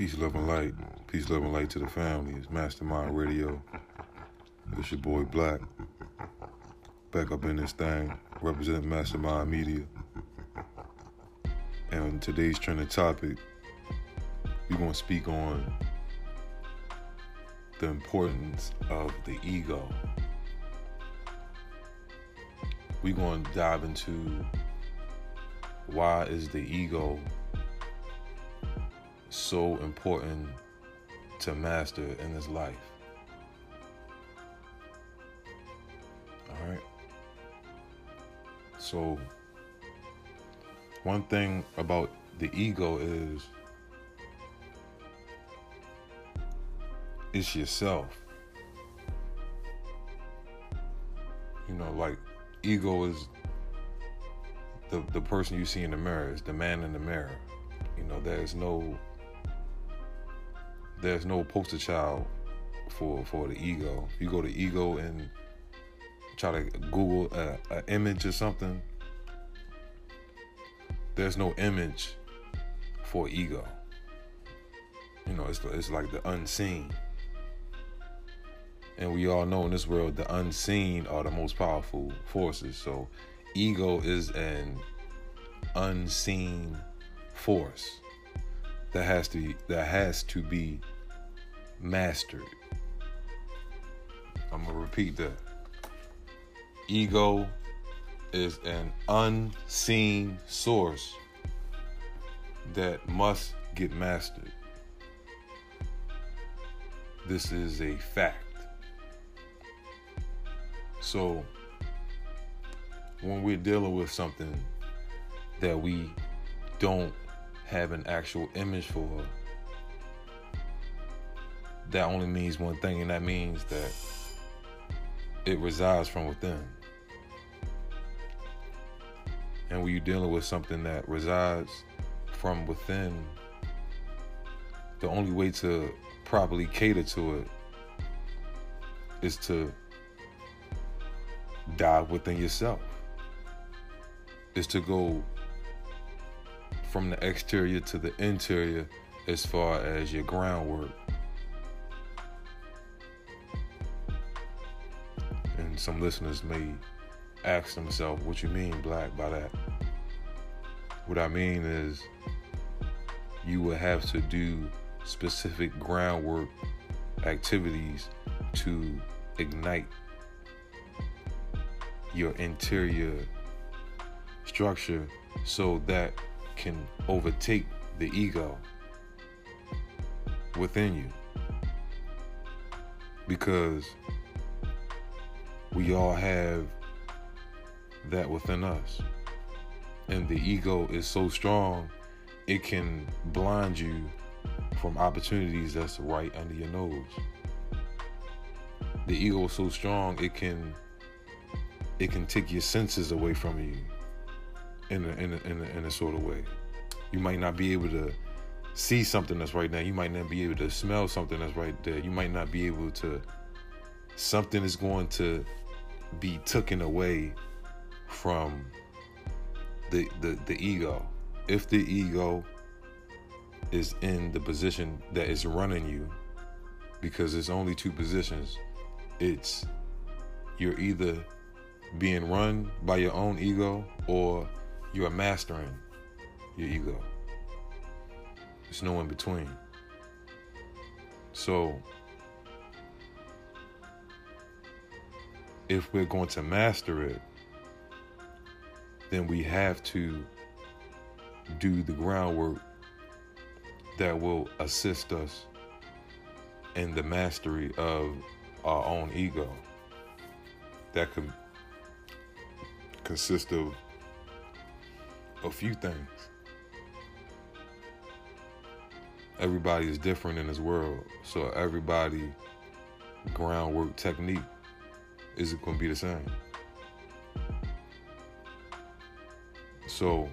Peace, love, and light. Peace, love, and light to the family. It's Mastermind Radio. It's your boy Black. Back up in this thing, representing Mastermind Media. And today's trending topic, we're going to speak on the importance of the ego. We're going to dive into why is the ego so important to master in this life. All right. So, one thing about the ego is it's yourself. You know, like ego is the the person you see in the mirror, is the man in the mirror. You know, there's no there's no poster child for for the ego. You go to ego and try to Google an image or something, there's no image for ego. You know, it's it's like the unseen. And we all know in this world the unseen are the most powerful forces. So ego is an unseen force that has to that has to be mastered. I'm gonna repeat that. Ego is an unseen source that must get mastered. This is a fact. So, when we're dealing with something that we don't have an actual image for, that only means one thing, and that means that it resides from within. And when you're dealing with something that resides from within, the only way to properly cater to it is to dive within yourself. Is to go from the exterior to the interior as far as your groundwork. And some listeners may ask themselves, what you mean, black, by that? What I mean is, you will have to do specific groundwork activities to ignite your interior structure so that can overtake the ego within you. Because we all have that within us. And the ego is so strong, it can blind you from opportunities that's right under your nose. The ego is so strong, it can it can take your senses away from you in a, in a, in a, in a sort of way. You might not be able to see something that's right now. You might not be able to smell something that's right there. You might not be able to. Something is going to be taken away from the the, the ego. If the ego is in the position that is running you, because there's only two positions. It's you're either being run by your own ego or you are mastering your ego. There's no in between. So, if we're going to master it, then we have to do the groundwork that will assist us in the mastery of our own ego. That could consist of a few things. Everybody is different in this world, so everybody groundwork technique is it going to be the same. So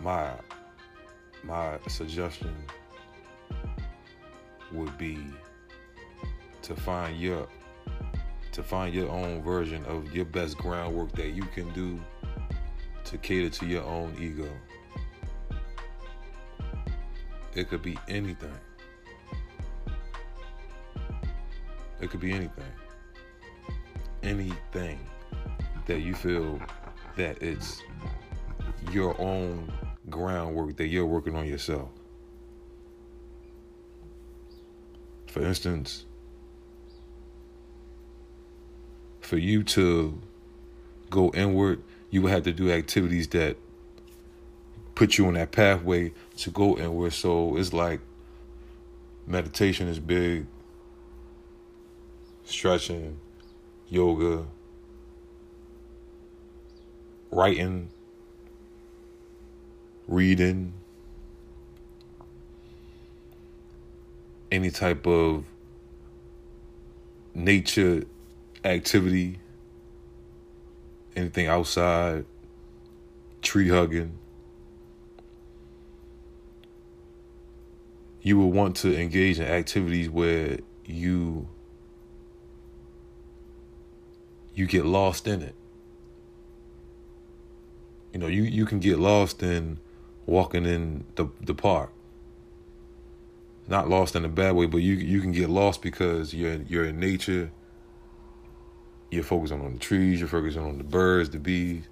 my my suggestion would be to find your to find your own version of your best groundwork that you can do to cater to your own ego. It could be anything. It could be anything. Anything that you feel that it's your own groundwork that you're working on yourself. For instance, for you to go inward, you would have to do activities that put you on that pathway to go inward. So it's like meditation is big, stretching, yoga, writing, reading, any type of nature activity, anything outside, tree hugging. You will want to engage in activities where you you get lost in it. You know, you, you can get lost in walking in the the park. Not lost in a bad way, but you you can get lost because you're you're in nature. You're focusing on the trees. You're focusing on the birds, the bees.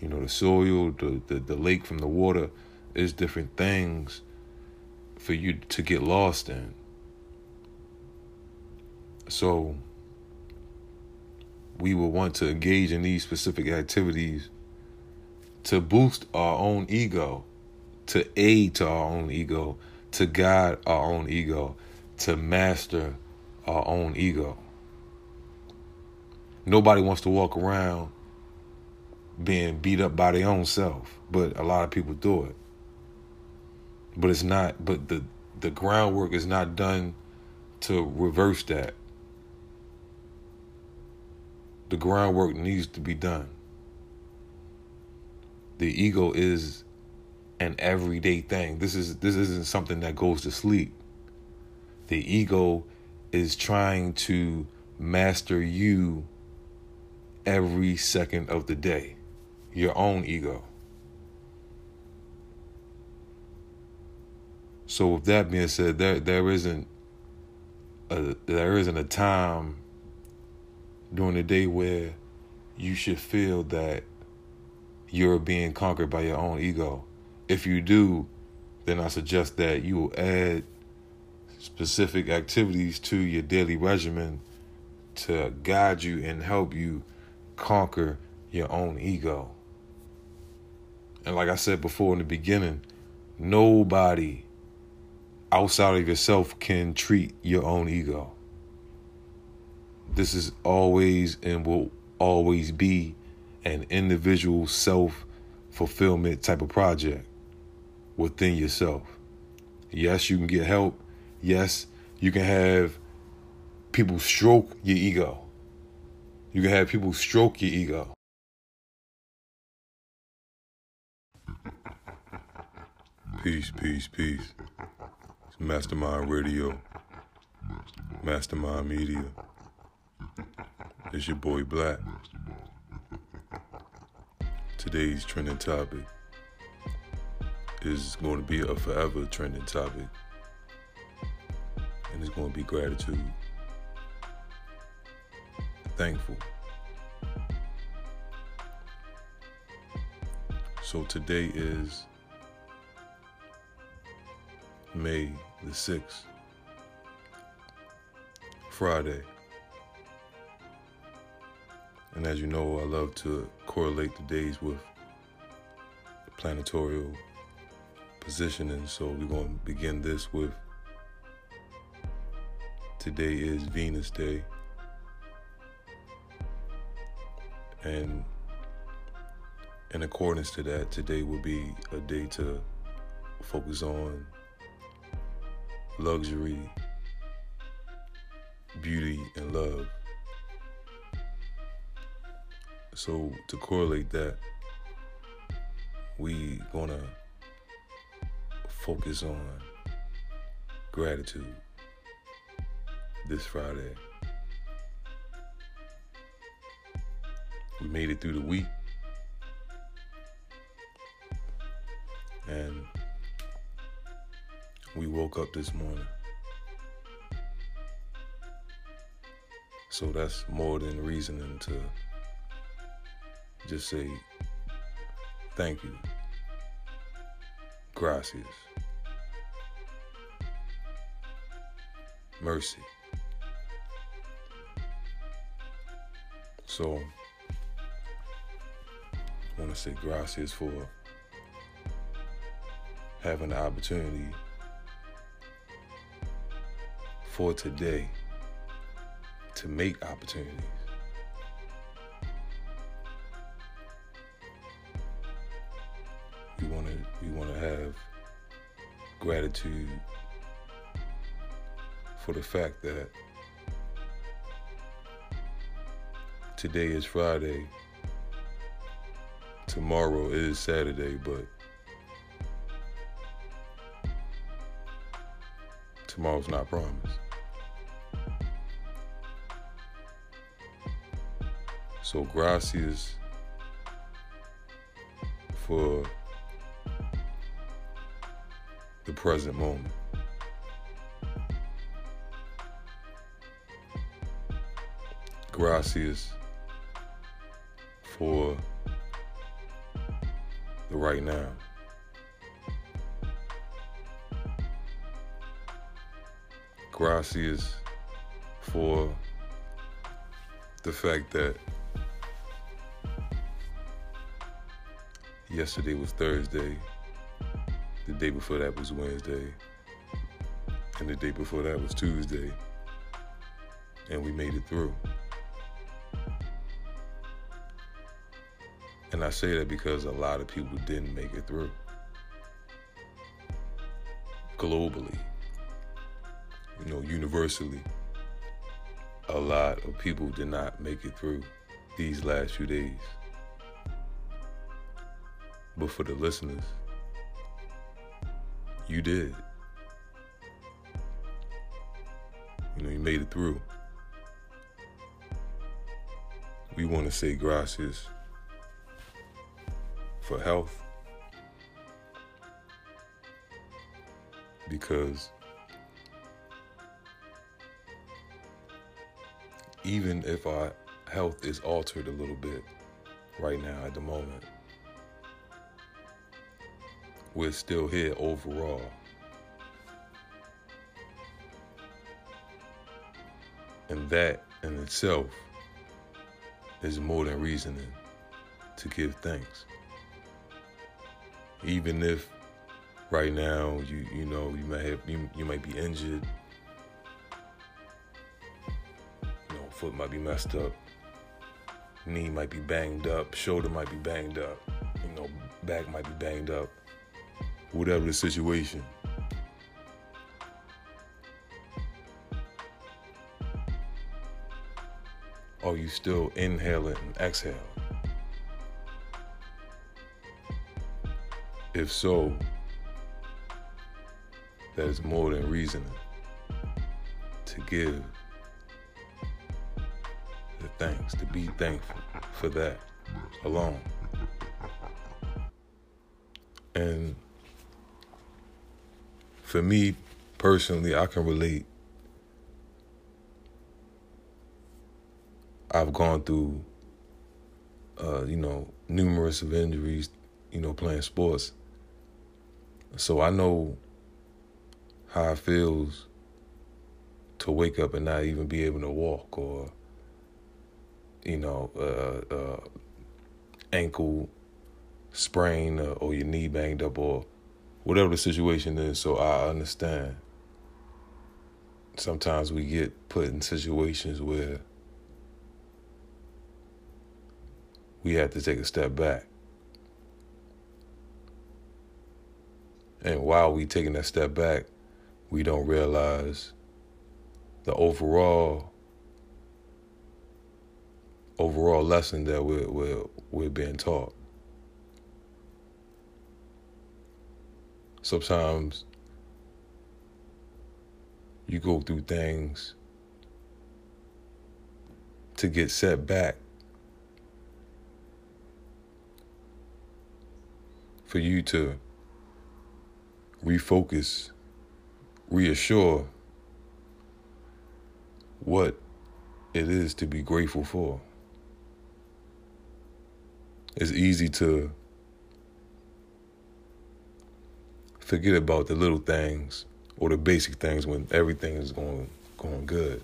You know, the soil, the the, the lake from the water. Is different things for you to get lost in. So we will want to engage in these specific activities to boost our own ego, to aid to our own ego, to guide our own ego, to master our own ego. Nobody wants to walk around being beat up by their own self, but a lot of people do it. But it's not but the the groundwork is not done to reverse that. The groundwork needs to be done. The ego is an everyday thing. This is this isn't something that goes to sleep. The ego is trying to master you every second of the day. Your own ego. So with that being said, there there isn't a there isn't a time during the day where you should feel that you're being conquered by your own ego. If you do, then I suggest that you will add specific activities to your daily regimen to guide you and help you conquer your own ego. And like I said before in the beginning, nobody outside of yourself can treat your own ego. This is always and will always be an individual self fulfillment type of project within yourself. Yes, you can get help. Yes, you can have people stroke your ego. You can have people stroke your ego. Peace, peace, peace. It's Mastermind Radio, Mastermind Media. It's your boy Black. Today's trending topic is going to be a forever trending topic, and it's going to be gratitude. Thankful. So today is May the 6th, Friday. And as you know, I love to correlate the days with planetary positioning. So we're going to begin this with today is Venus Day. And in accordance to that, today will be a day to focus on luxury, beauty, and love. So to correlate that, we gonna focus on gratitude this Friday. We made it through the week. And we woke up this morning. So that's more than reasoning to just say thank you. Gracias. Mercy. So want to say gracias for having the opportunity for today to make opportunities. We want to we want to have gratitude for the fact that today is Friday. Tomorrow is Saturday, but tomorrow's not promised. So gracias for the present moment. Gracias for the right now. Gracias for the fact that Yesterday was Thursday. The day before that was Wednesday. And the day before that was Tuesday. And we made it through. And I say that because a lot of people didn't make it through. Globally, you know, universally, a lot of people did not make it through these last few days. But for the listeners, you did. You know, you made it through. We want to say gracias for health because even if our health is altered a little bit right now at the moment, we're still here overall. And that in itself is more than reasoning to give thanks. Even if right now you you know you might have you, you might be injured, you know, foot might be messed up, knee might be banged up, shoulder might be banged up, you know, back might be banged up whatever the situation. Are you still inhaling and exhale? If so, that is more than reasoning to give the thanks, to be thankful for that alone. And for me personally, I can relate. I've gone through, uh, you know, numerous of injuries, you know, playing sports. So I know how it feels to wake up and not even be able to walk or, you know, uh, uh, ankle sprain or, or your knee banged up or whatever the situation is. So I understand. Sometimes we get put in situations where we have to take a step back. And while we taking that step back, we don't realize the overall overall lesson that we're we're, we're being taught. sometimes you go through things to get set back for you to refocus reassure what it is to be grateful for. It's easy to forget about the little things or the basic things when everything is going going good.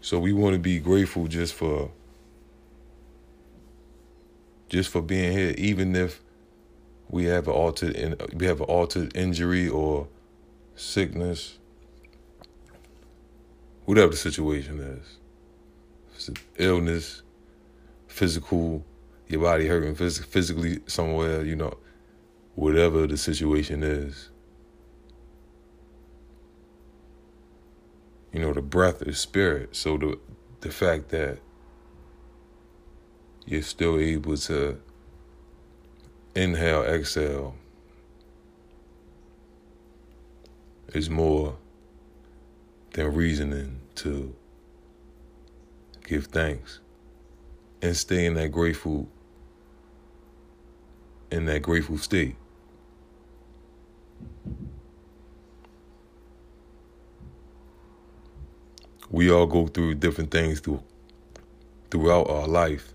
So we want to be grateful just for just for being here, even if we have an altered we have an altered injury or sickness, whatever the situation is, illness, physical, your body hurting phys- physically somewhere, you know, whatever the situation is. You know, the breath is spirit. So the the fact that you're still able to inhale, exhale is more than reasoning to give thanks and stay in that grateful in that grateful state. We all go through different things through, throughout our life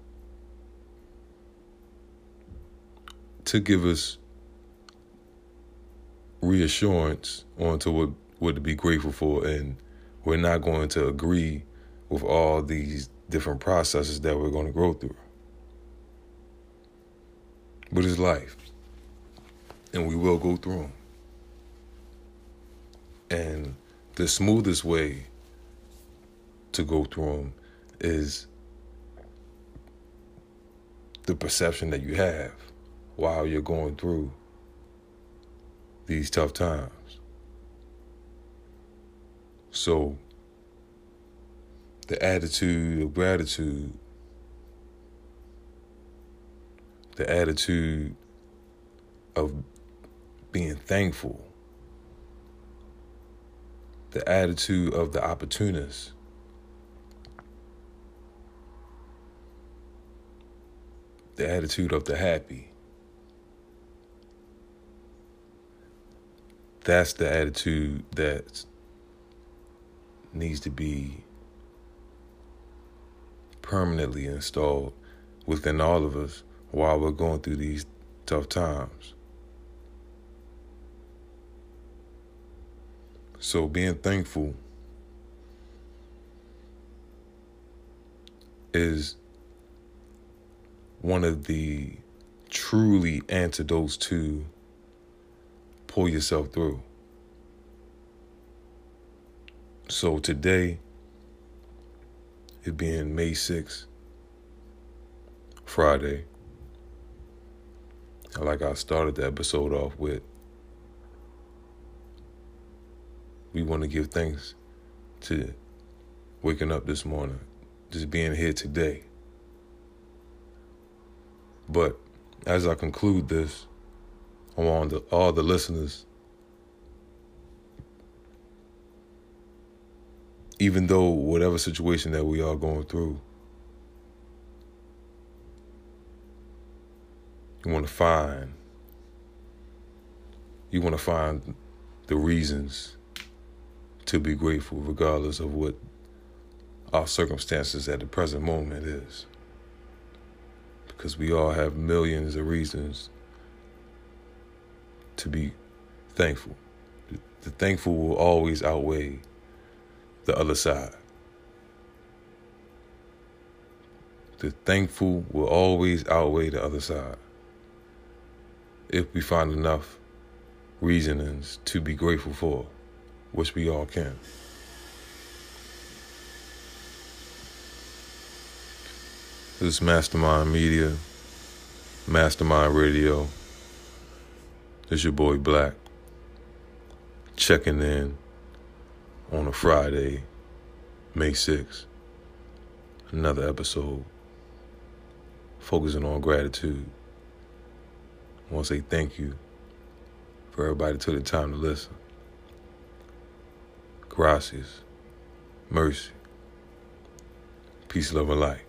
to give us reassurance onto what, what to be grateful for. And we're not going to agree with all these different processes that we're going to go through. But it's life. And we will go through them. And the smoothest way to go through them is the perception that you have while you're going through these tough times. So, the attitude of gratitude, the attitude of being thankful, the attitude of the opportunist. The attitude of the happy. That's the attitude that needs to be permanently installed within all of us while we're going through these tough times. So, being thankful is one of the truly antidotes to pull yourself through. So today, it being May 6th, Friday, like I started the episode off with, we want to give thanks to waking up this morning, just being here today. But as I conclude this, Want the, all the listeners, even though whatever situation that we are going through, you want to find, you want to find the reasons to be grateful, regardless of what our circumstances at the present moment is. Because we all have millions of reasons to be thankful. The thankful will always outweigh the other side. The thankful will always outweigh the other side. If we find enough reasonings to be grateful for, which we all can. This is Mastermind Media, Mastermind Radio. It's your boy Black checking in on a Friday, May 6th. Another episode focusing on gratitude. I want to say thank you for everybody who took the time to listen. Gracias. Mercy. Peace, love, and light.